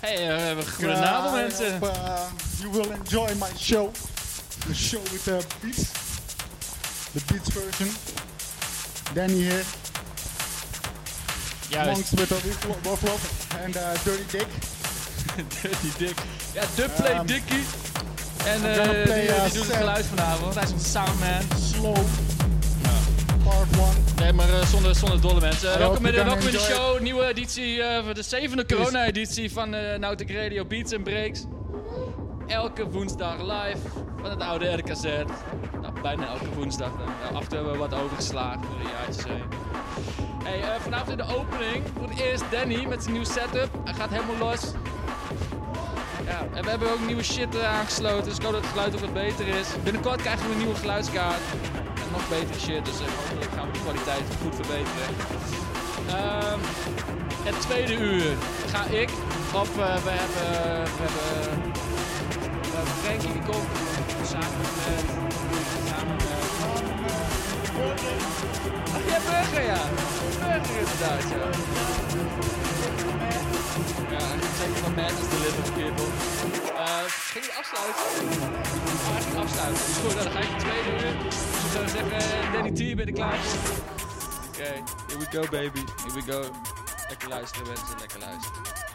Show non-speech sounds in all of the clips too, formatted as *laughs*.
Hey, uh, goedenavond I mensen. hope, uh, you will enjoy my show. The show with the beats. The beats version. Danny here. Juist, Monks with a Buffalo and uh, Dirty Dick. *laughs* Dirty Dick. Ja, Dubplay Um, Dickie. En eh die, play, die uh, doet het geluid vanavond. Hij is onze soundman. Slow. Part 1. Nee, maar eh, zonder, zonder dolle mensen. welkom in welkom in de show. Nieuwe editie, eh, voor de zevende corona-editie van uh, Nautic Radio Beats and Breaks. Elke woensdag live van het oude RKZ. Nou, bijna elke woensdag. Ja, af en toe hebben we wat overgeslagen door de jaartjes heen. Hey, eh, vanavond in de opening voor het eerst Danny met zijn nieuwe setup. Hij gaat helemaal los. Ja, en we hebben ook nieuwe shit eh, aangesloten, dus ik hoop dat het geluid ook wat beter is. Binnenkort krijgen we een nieuwe geluidskaart. Nog betere shit, dus eh, hopelijk gaan we de kwaliteit goed verbeteren. Ehm, het tweede uur ga ik, of eh, we hebben, we hebben, we hebben Frankie komt, samen met, samen met... Oh ja, Burger ja! Burger inderdaad, ja. Ja, zeker van Madness Delivered People. Uh, ging je afsluiten? Hij ging afsluiten. Goed, dan ga ik de tweede uur. Dus ik zou zeggen, Danny T, ben er klaar? Oké, here we go baby. Here we go. Lekker luisteren mensen, lekker luisteren.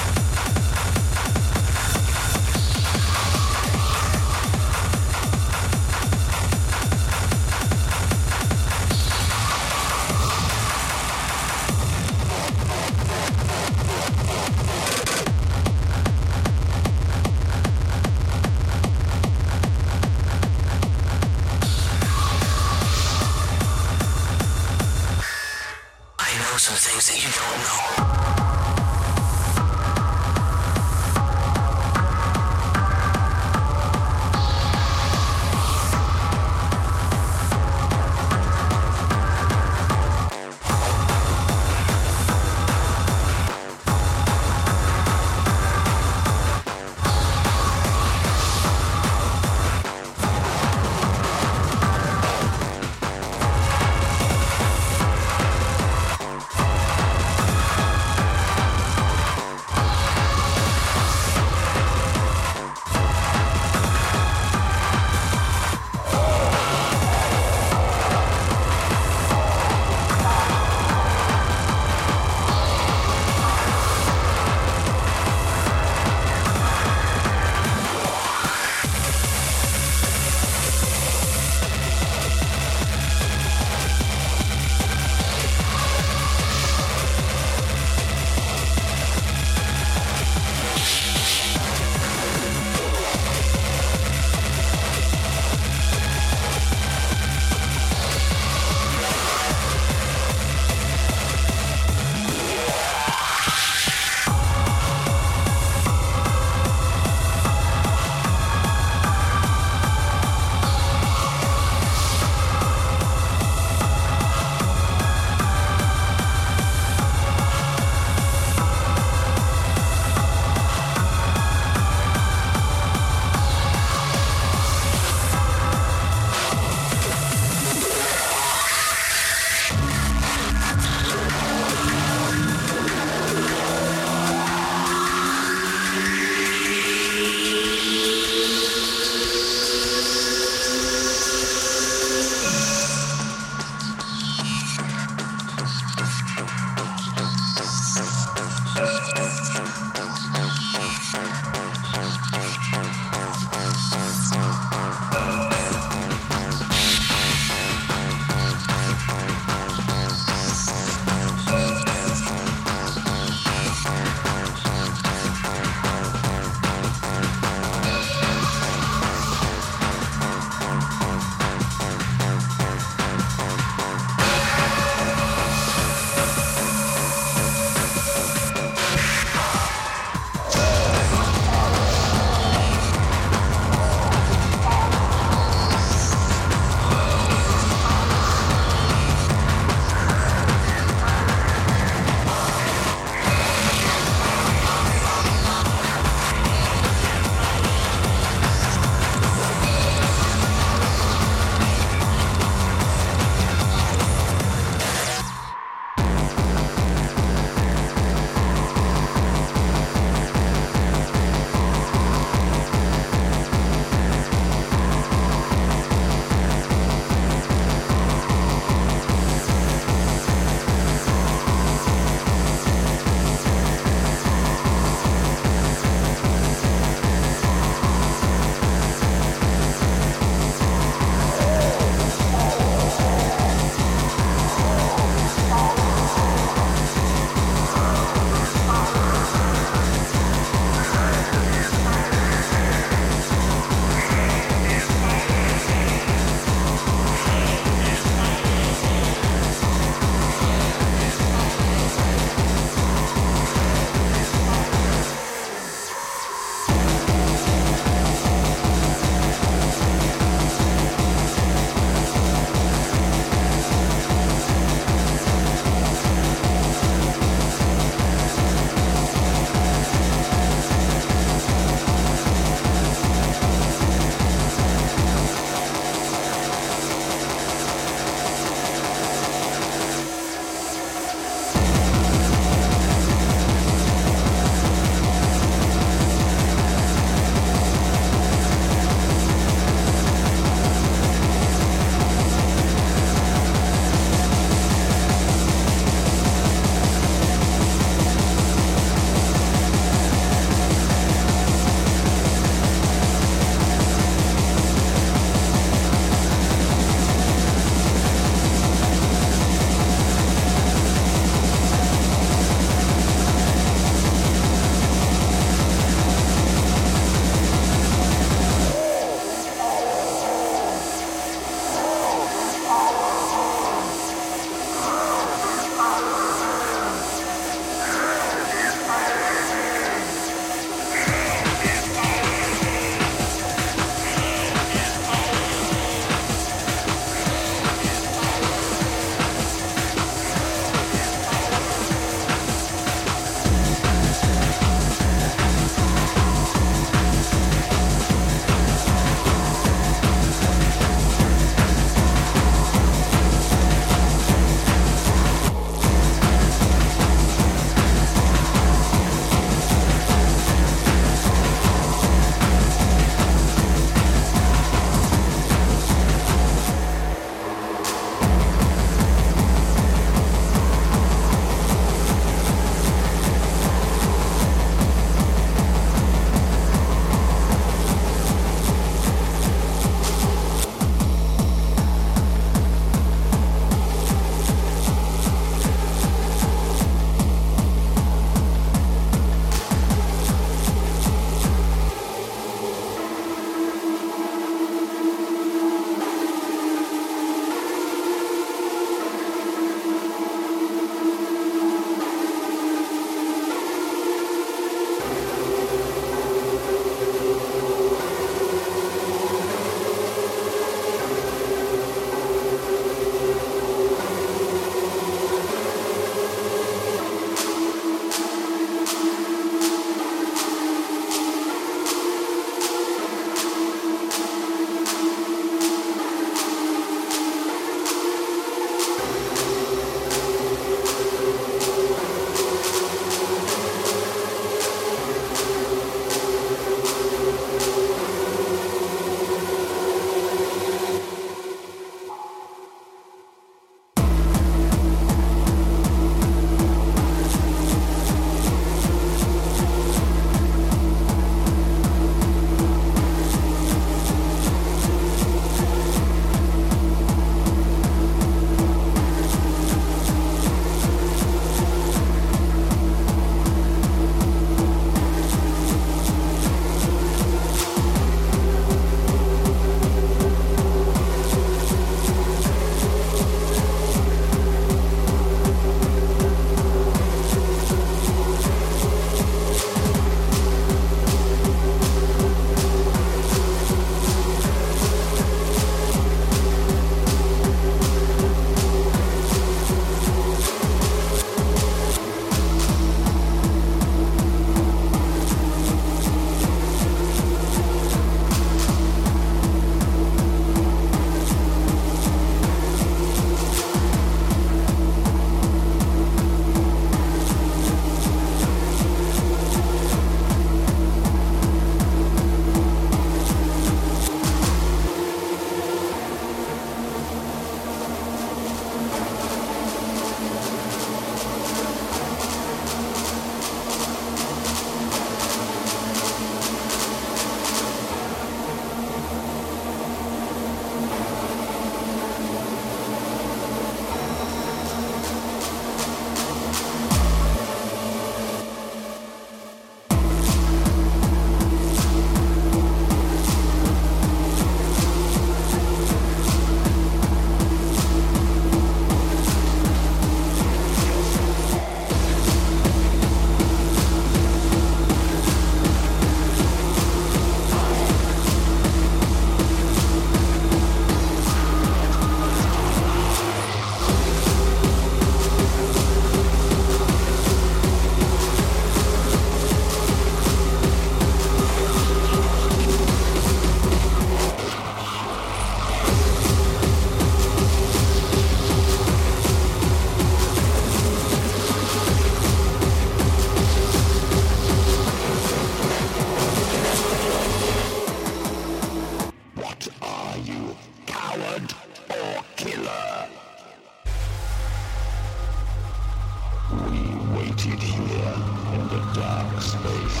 seated here in the dark space,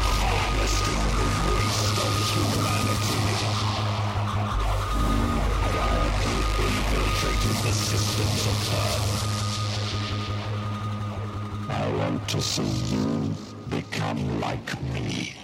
harvesting the waste of humanity. Quietly infiltrating the systems of Earth. I want to see you become like me.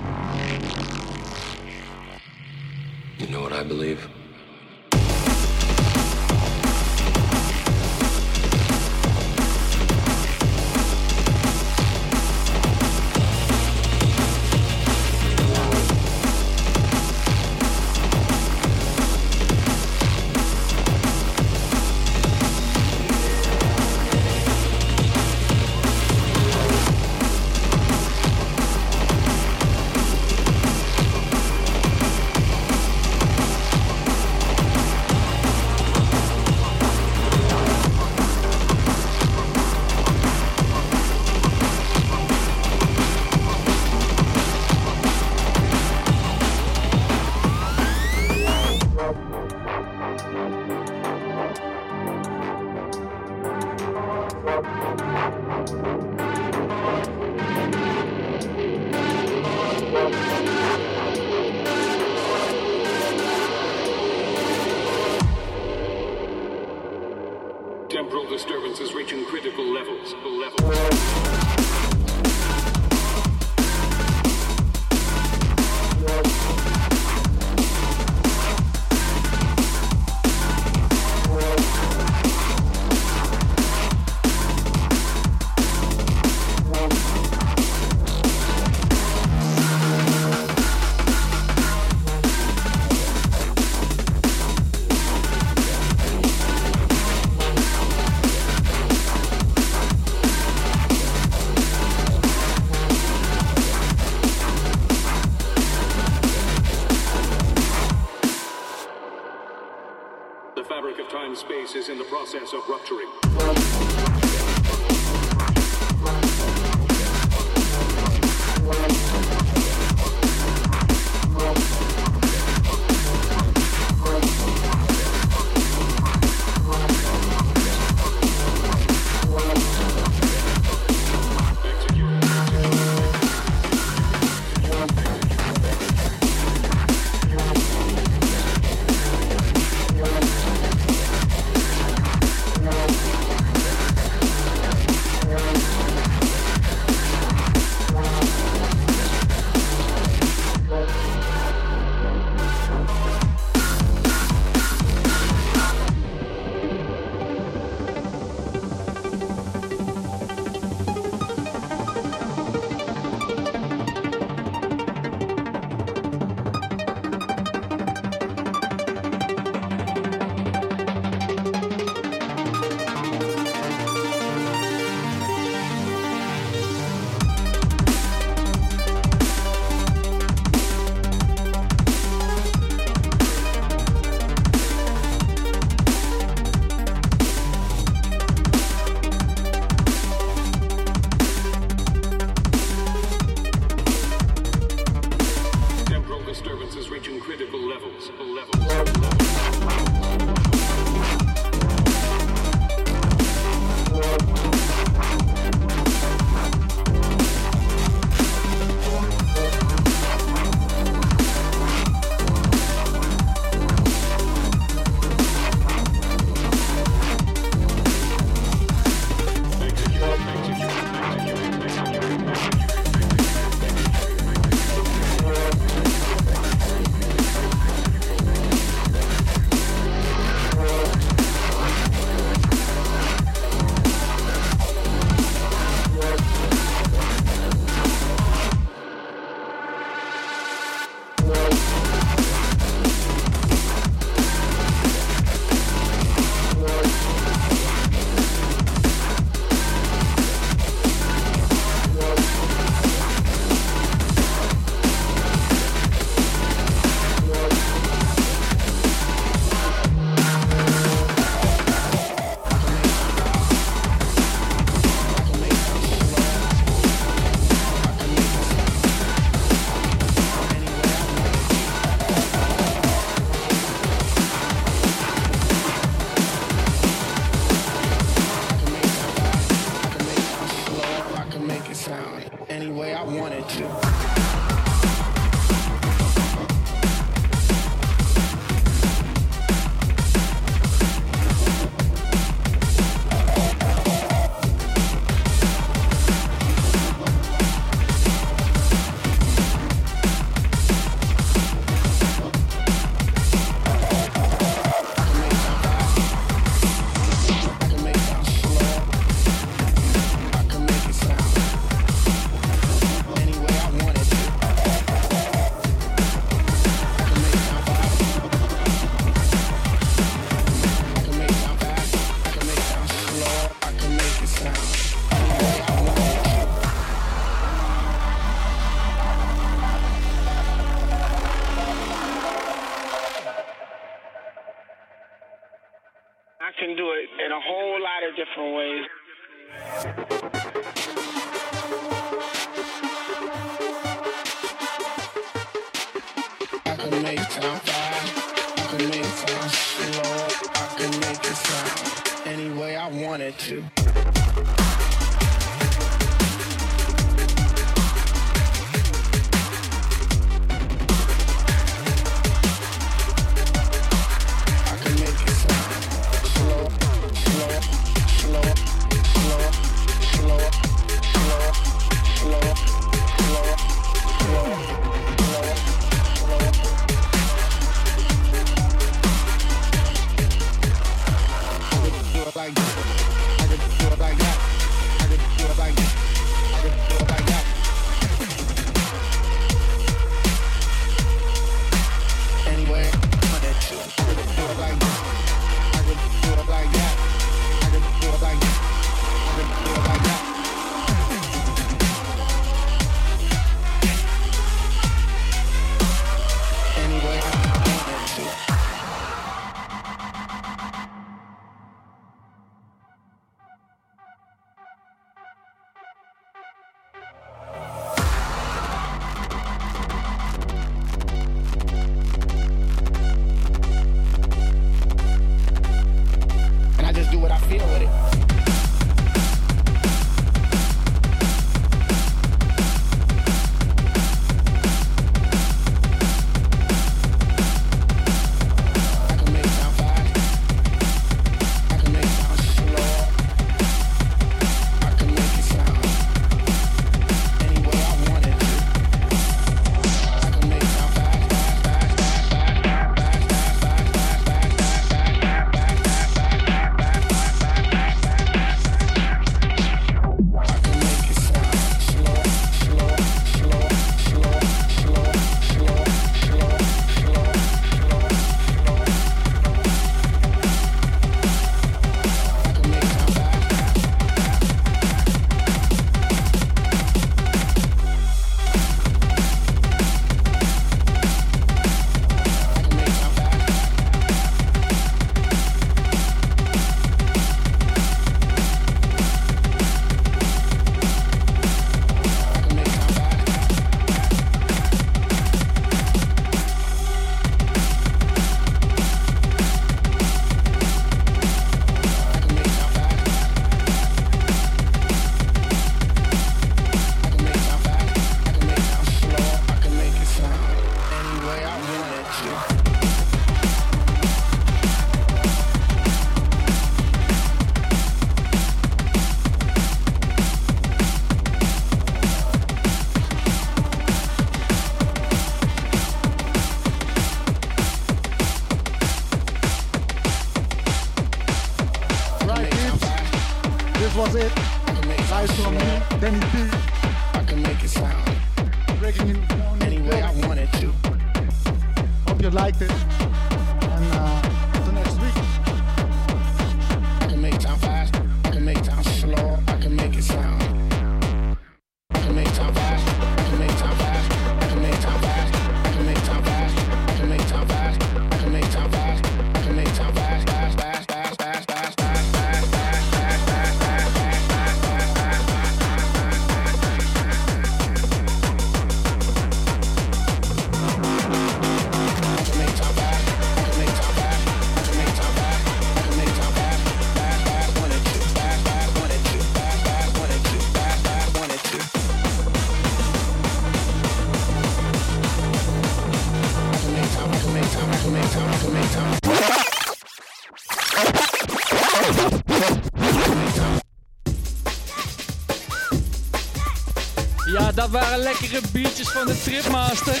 Dat waren lekkere biertjes van de Tripmaster.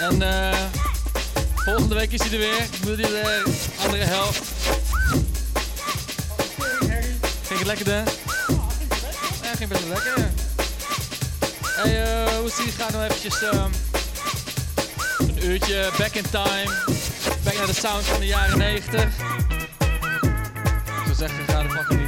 En uh, volgende week is hij er weer. Ik je de eh, andere helft. Ging het lekker, hè? Ja, ging best wel lekker. Hey, eh, uh, je? ga nou eventjes ehm, een uurtje back in time. Back naar de sound van de jaren 90. Ik zou zeggen, ga de fucking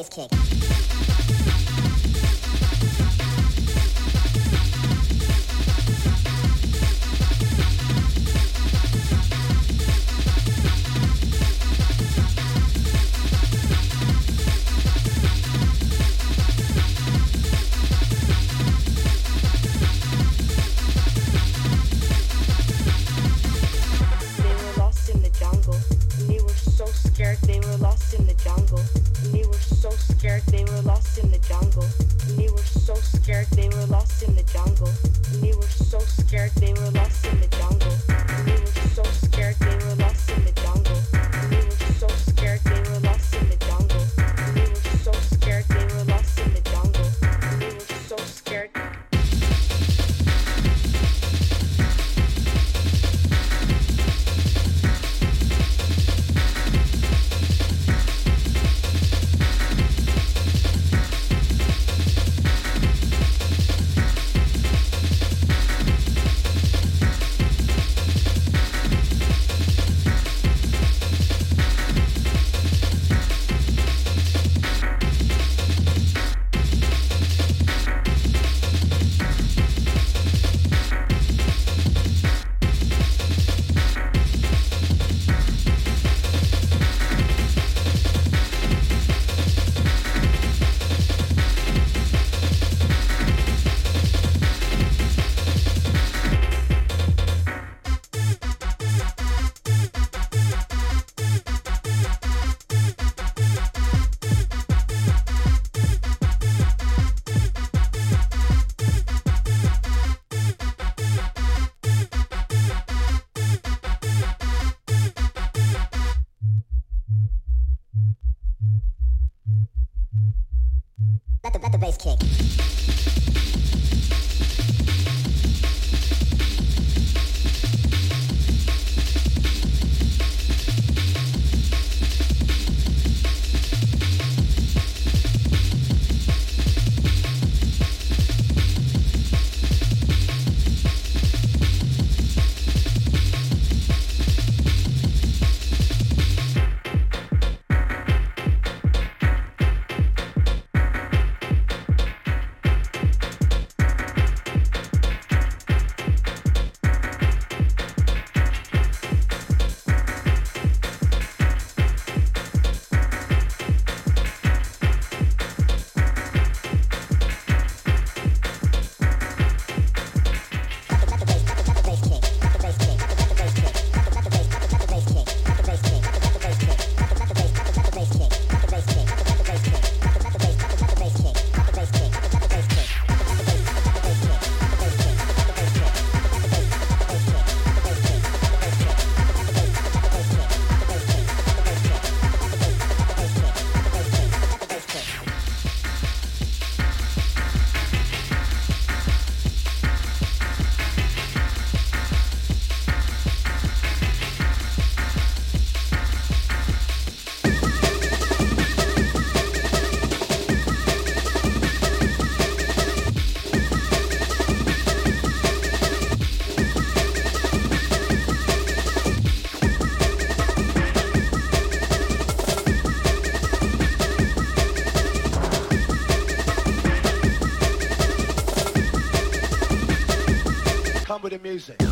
bass kick. The, let the bass kick. Music.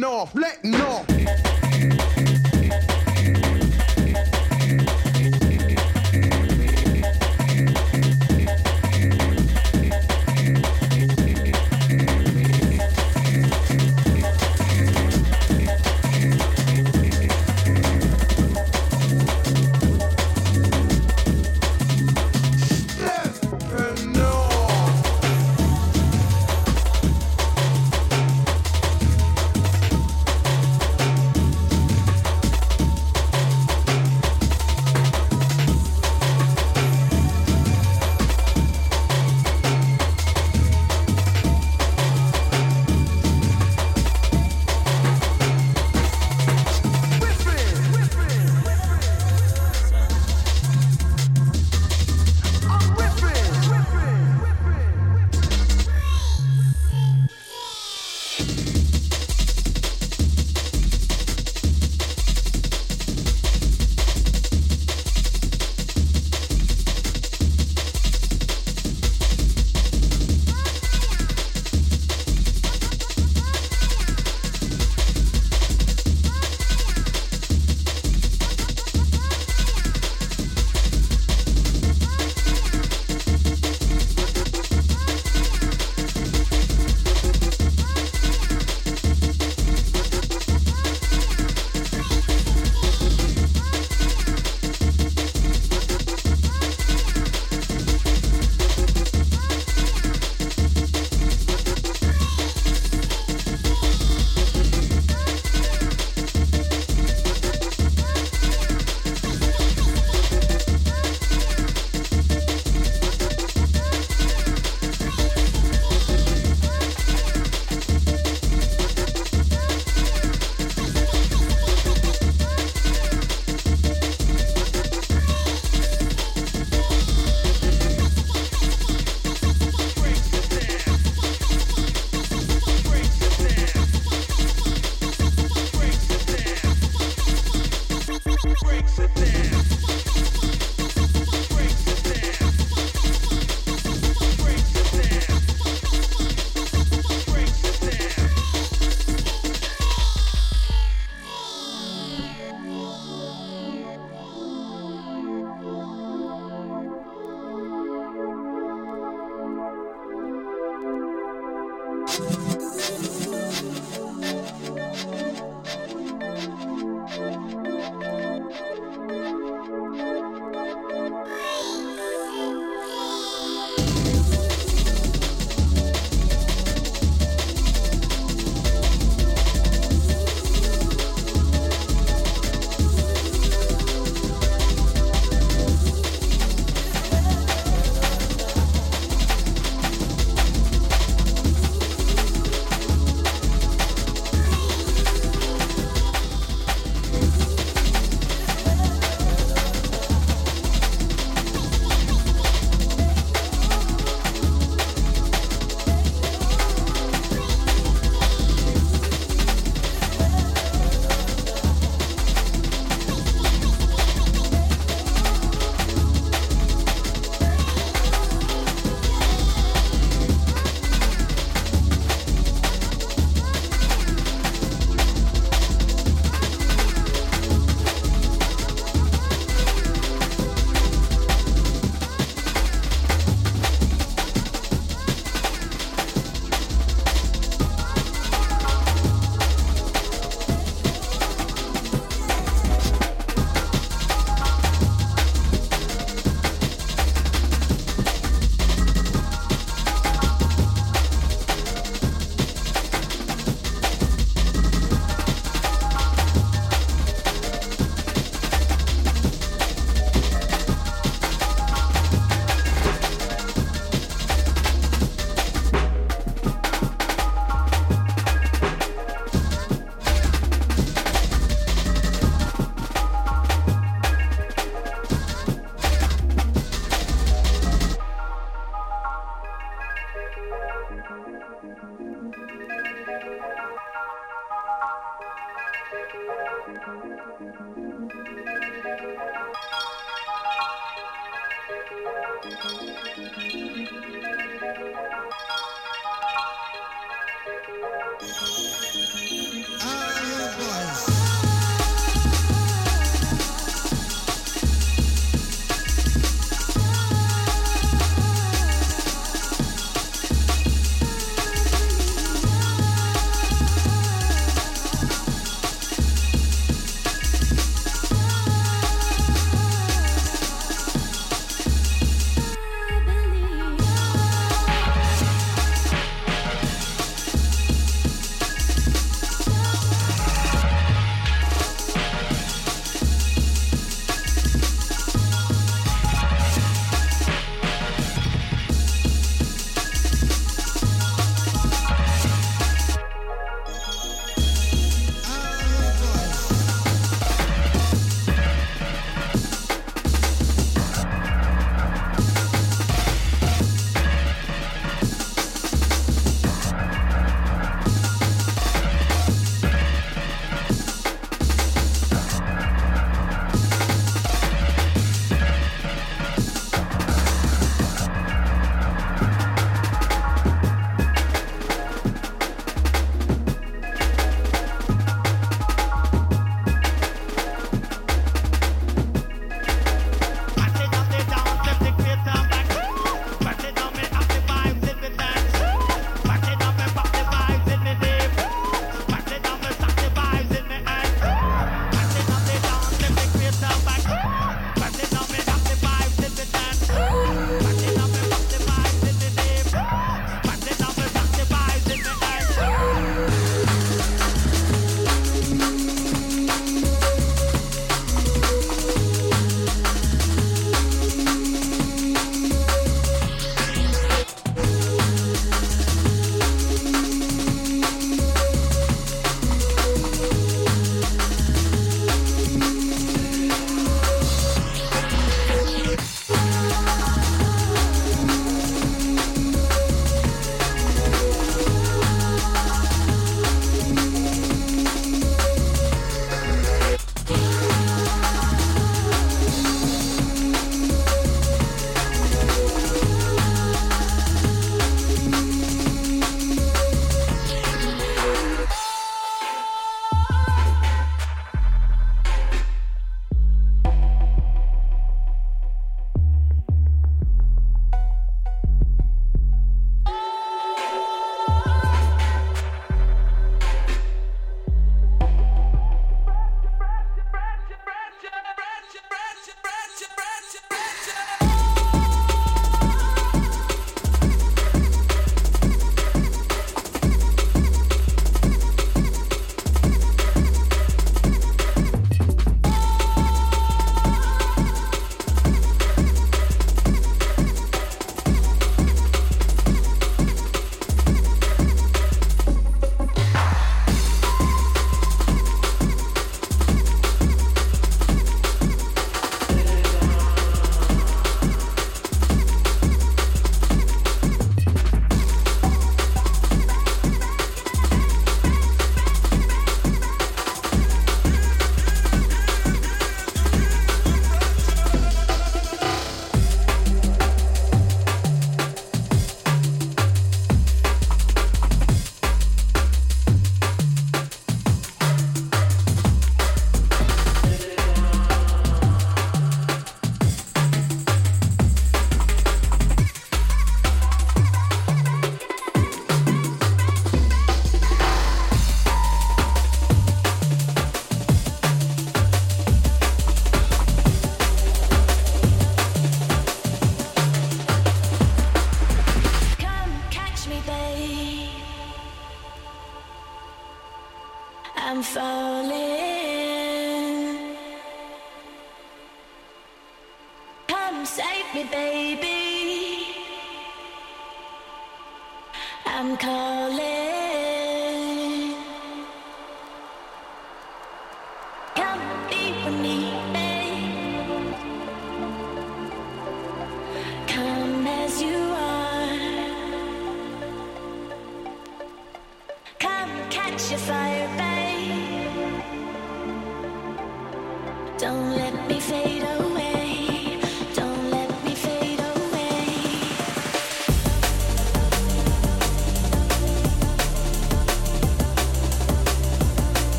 off. Let no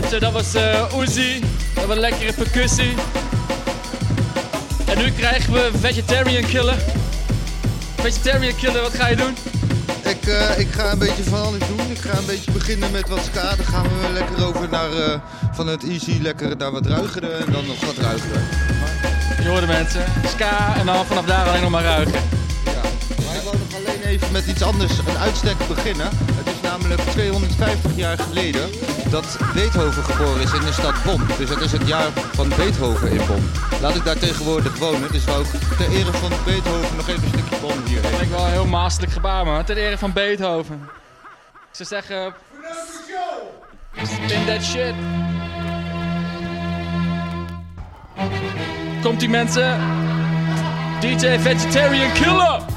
Mensen, dat was eh Uzi. Dat was lekkere percussie. En nu krijgen we Vegetarian Killer. Vegetarian Killer, wat ga je doen? Ik, eh, ik ga een beetje van alles doen. Ik ga een beetje beginnen met wat ska. Dan gaan we lekker over naar eh, van het easy lekker naar wat ruigere en dan nog wat ruigere. Je hoorde mensen. Ska en dan vanaf daar alleen nog maar ruiken. Maar ik wil nog alleen even met iets anders, een uitstek beginnen. Het is namelijk 250 jaar geleden dat Beethoven geboren is in de stad Bonn. Dus dat is het jaar van Beethoven in Bonn. Laat ik daar tegenwoordig wonen, dus wou ik ter ere van Beethoven nog even een stukje Bonn hier Dat vind ik wel een heel masterlijk gebaar man. Ten ere van Beethoven. Zou zeggen... Spin that shit. Komt die mensen? DJ Vegetarian Killer!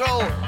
受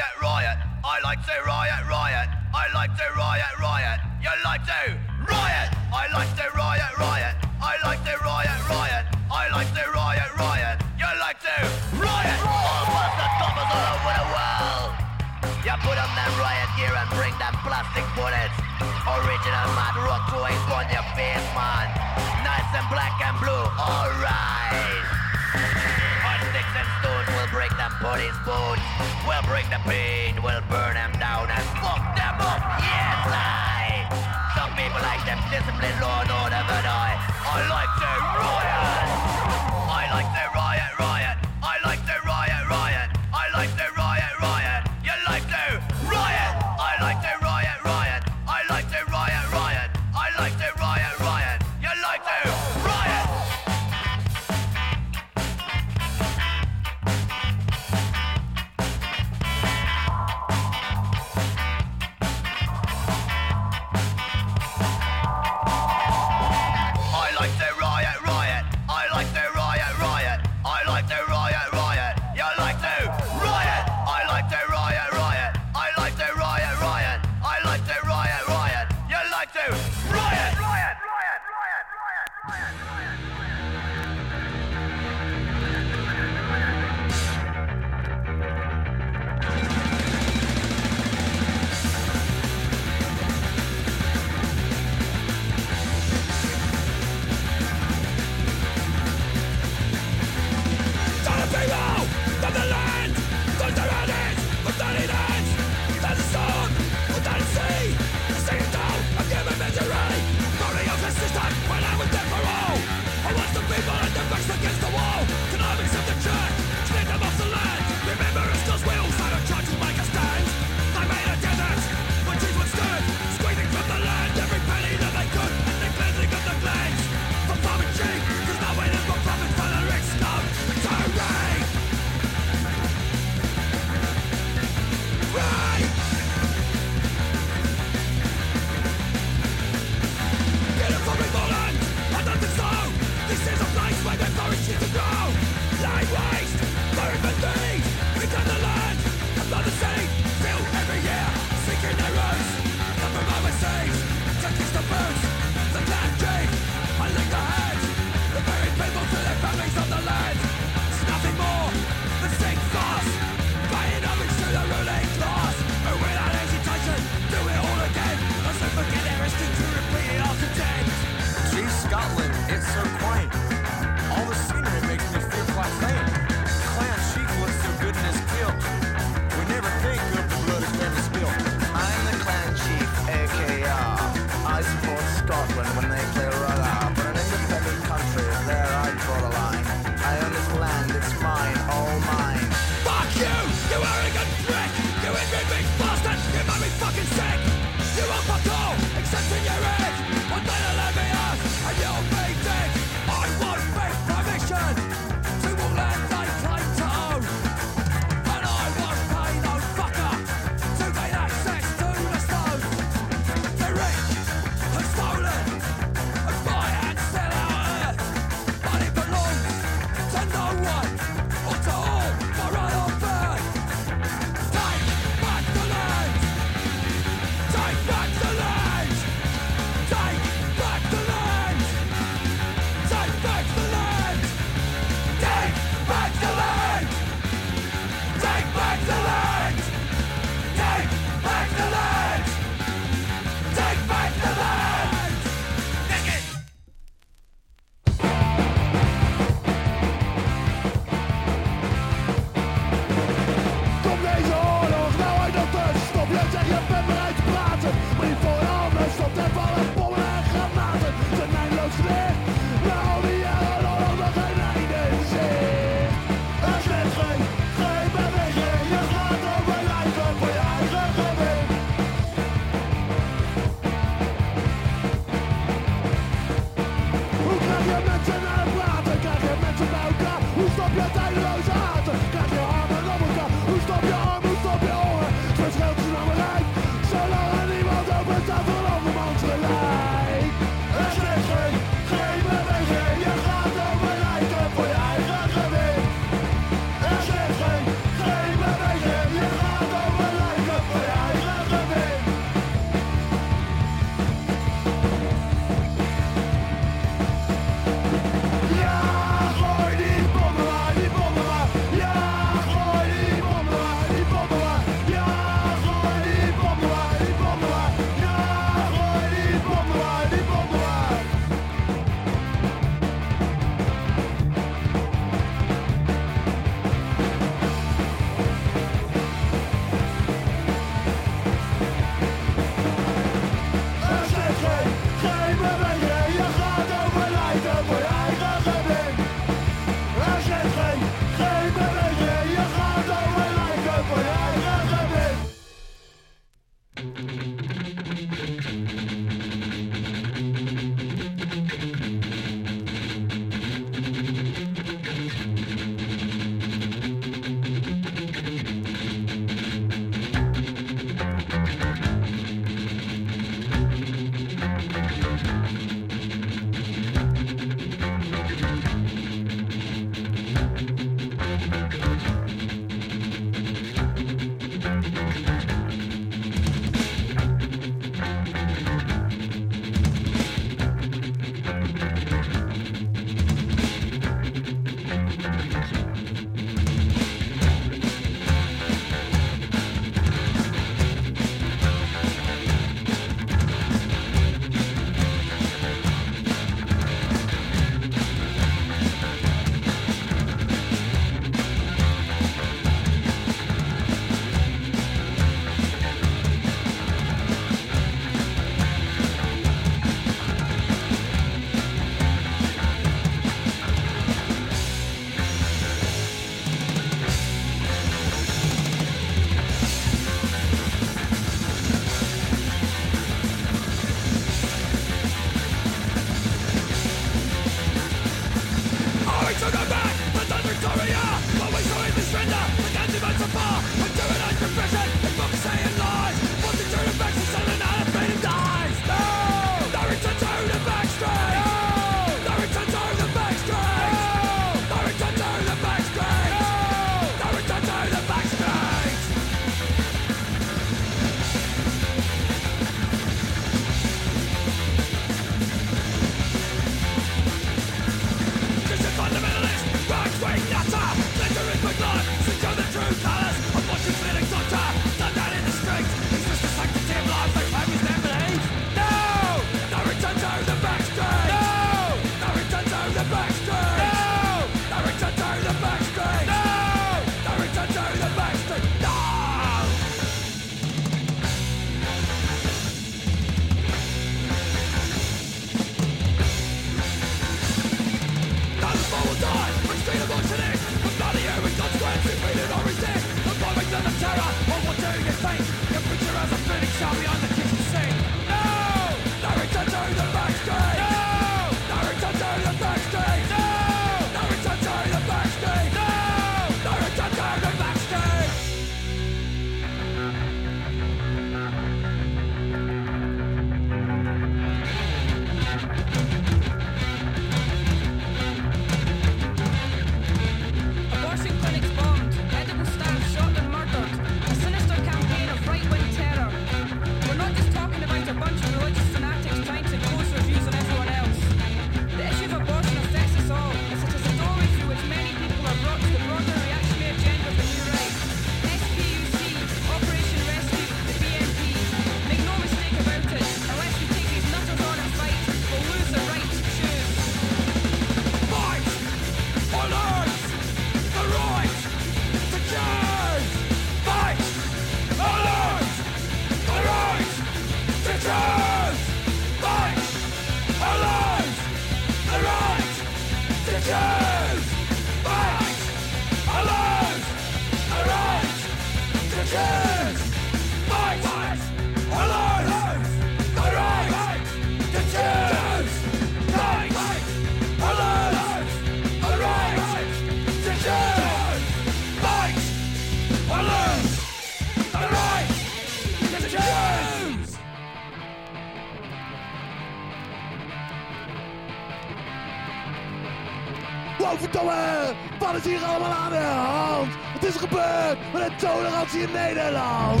hier allemaal aan de hand? Het is gebeurd met de tolerantie in Nederland?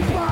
Everybody!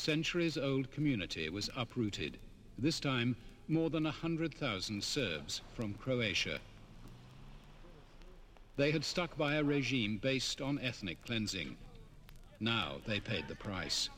centuries-old community was uprooted, this time more than 100,000 Serbs from Croatia. They had stuck by a regime based on ethnic cleansing. Now they paid the price.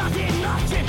Power is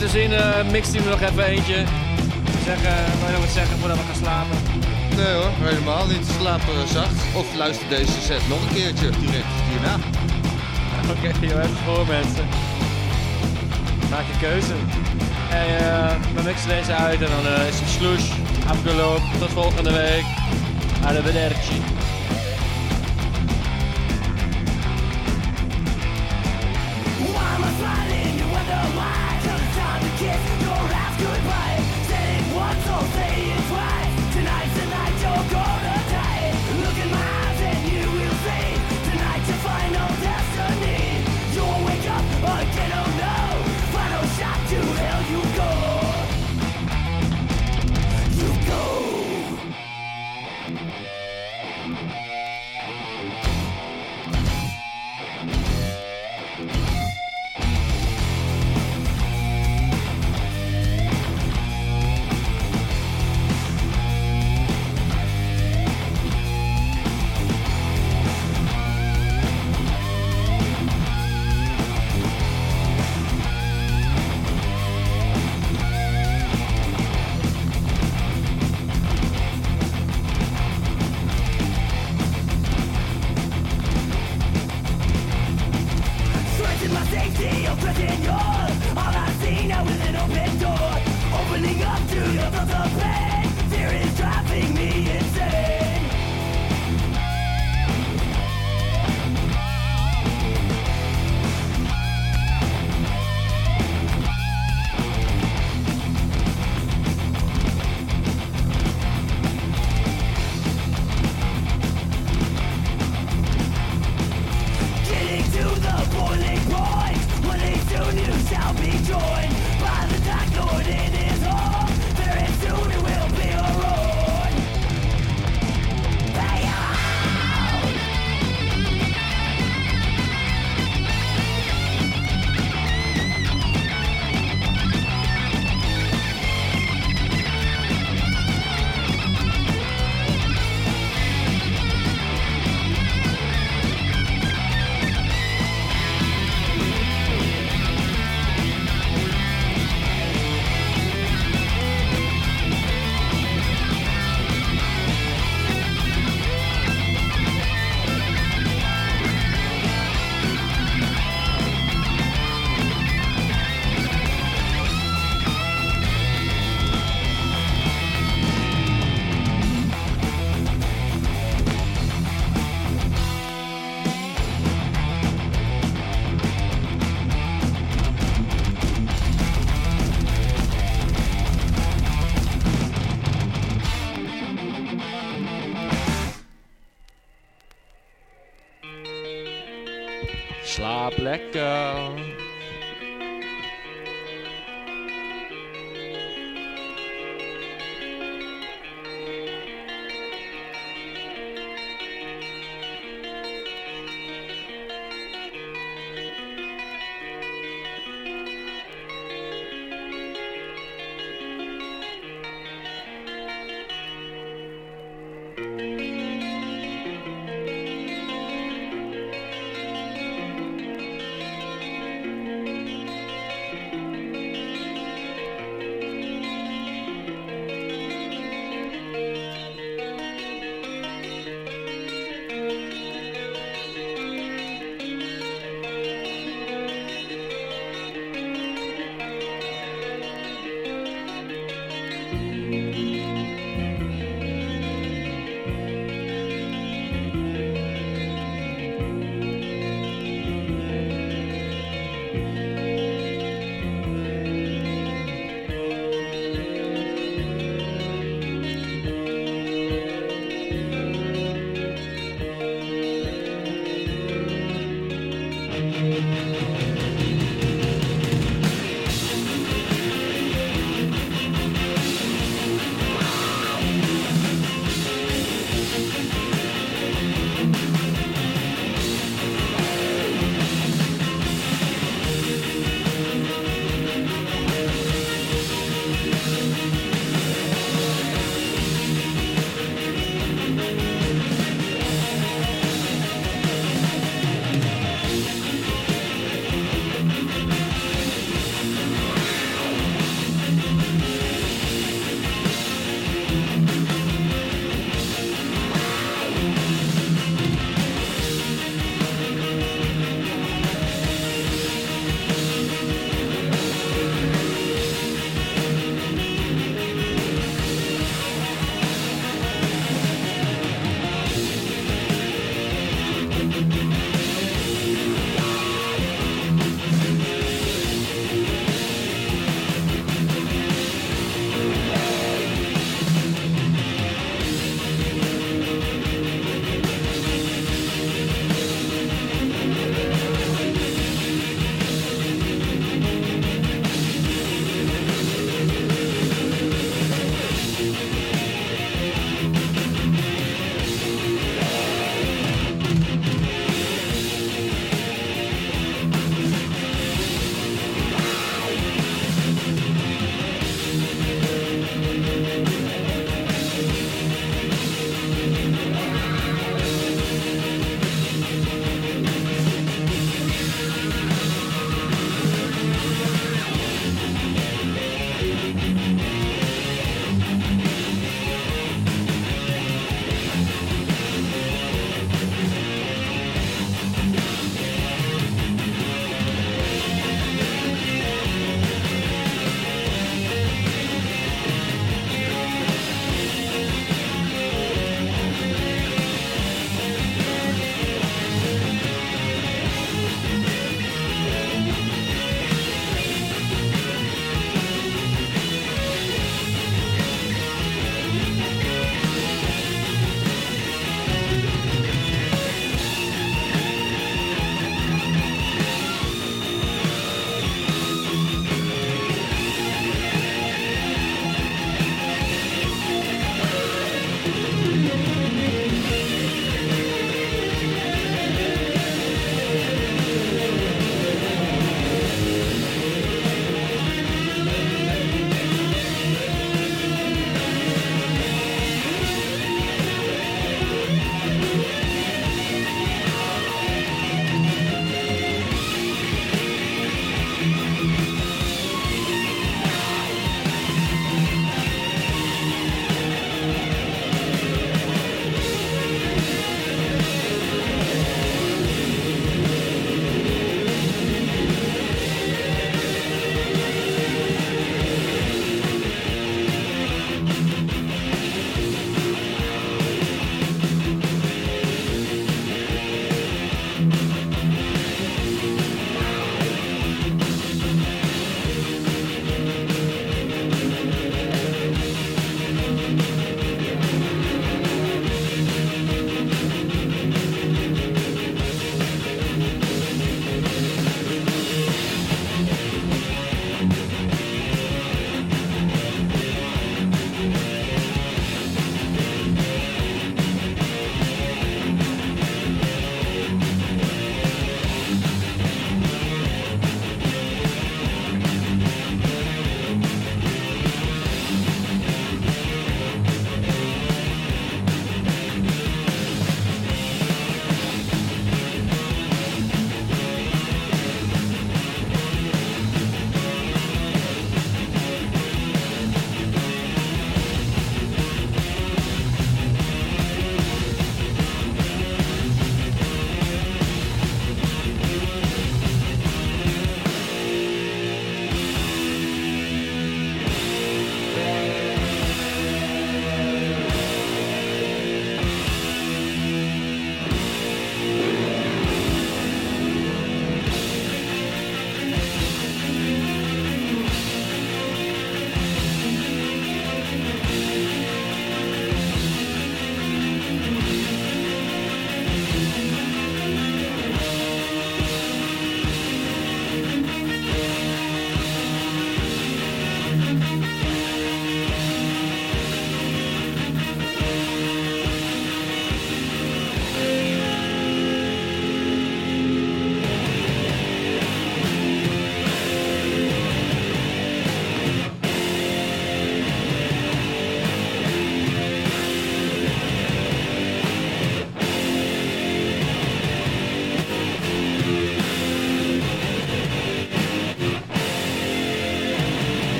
Te zien eh mixt hij me nog even eentje. Zeggen, wil je nog wat zeggen voordat we gaan slapen? Nee hoor, helemaal niet. Slapen zacht. Of luister deze set nog een keertje direct hierna. *laughs* Oké, joh, even voor mensen. Maak je keuze. En eh, we mixen deze uit en dan eh, is het sloes afgelopen. Tot volgende week. Arrivederci.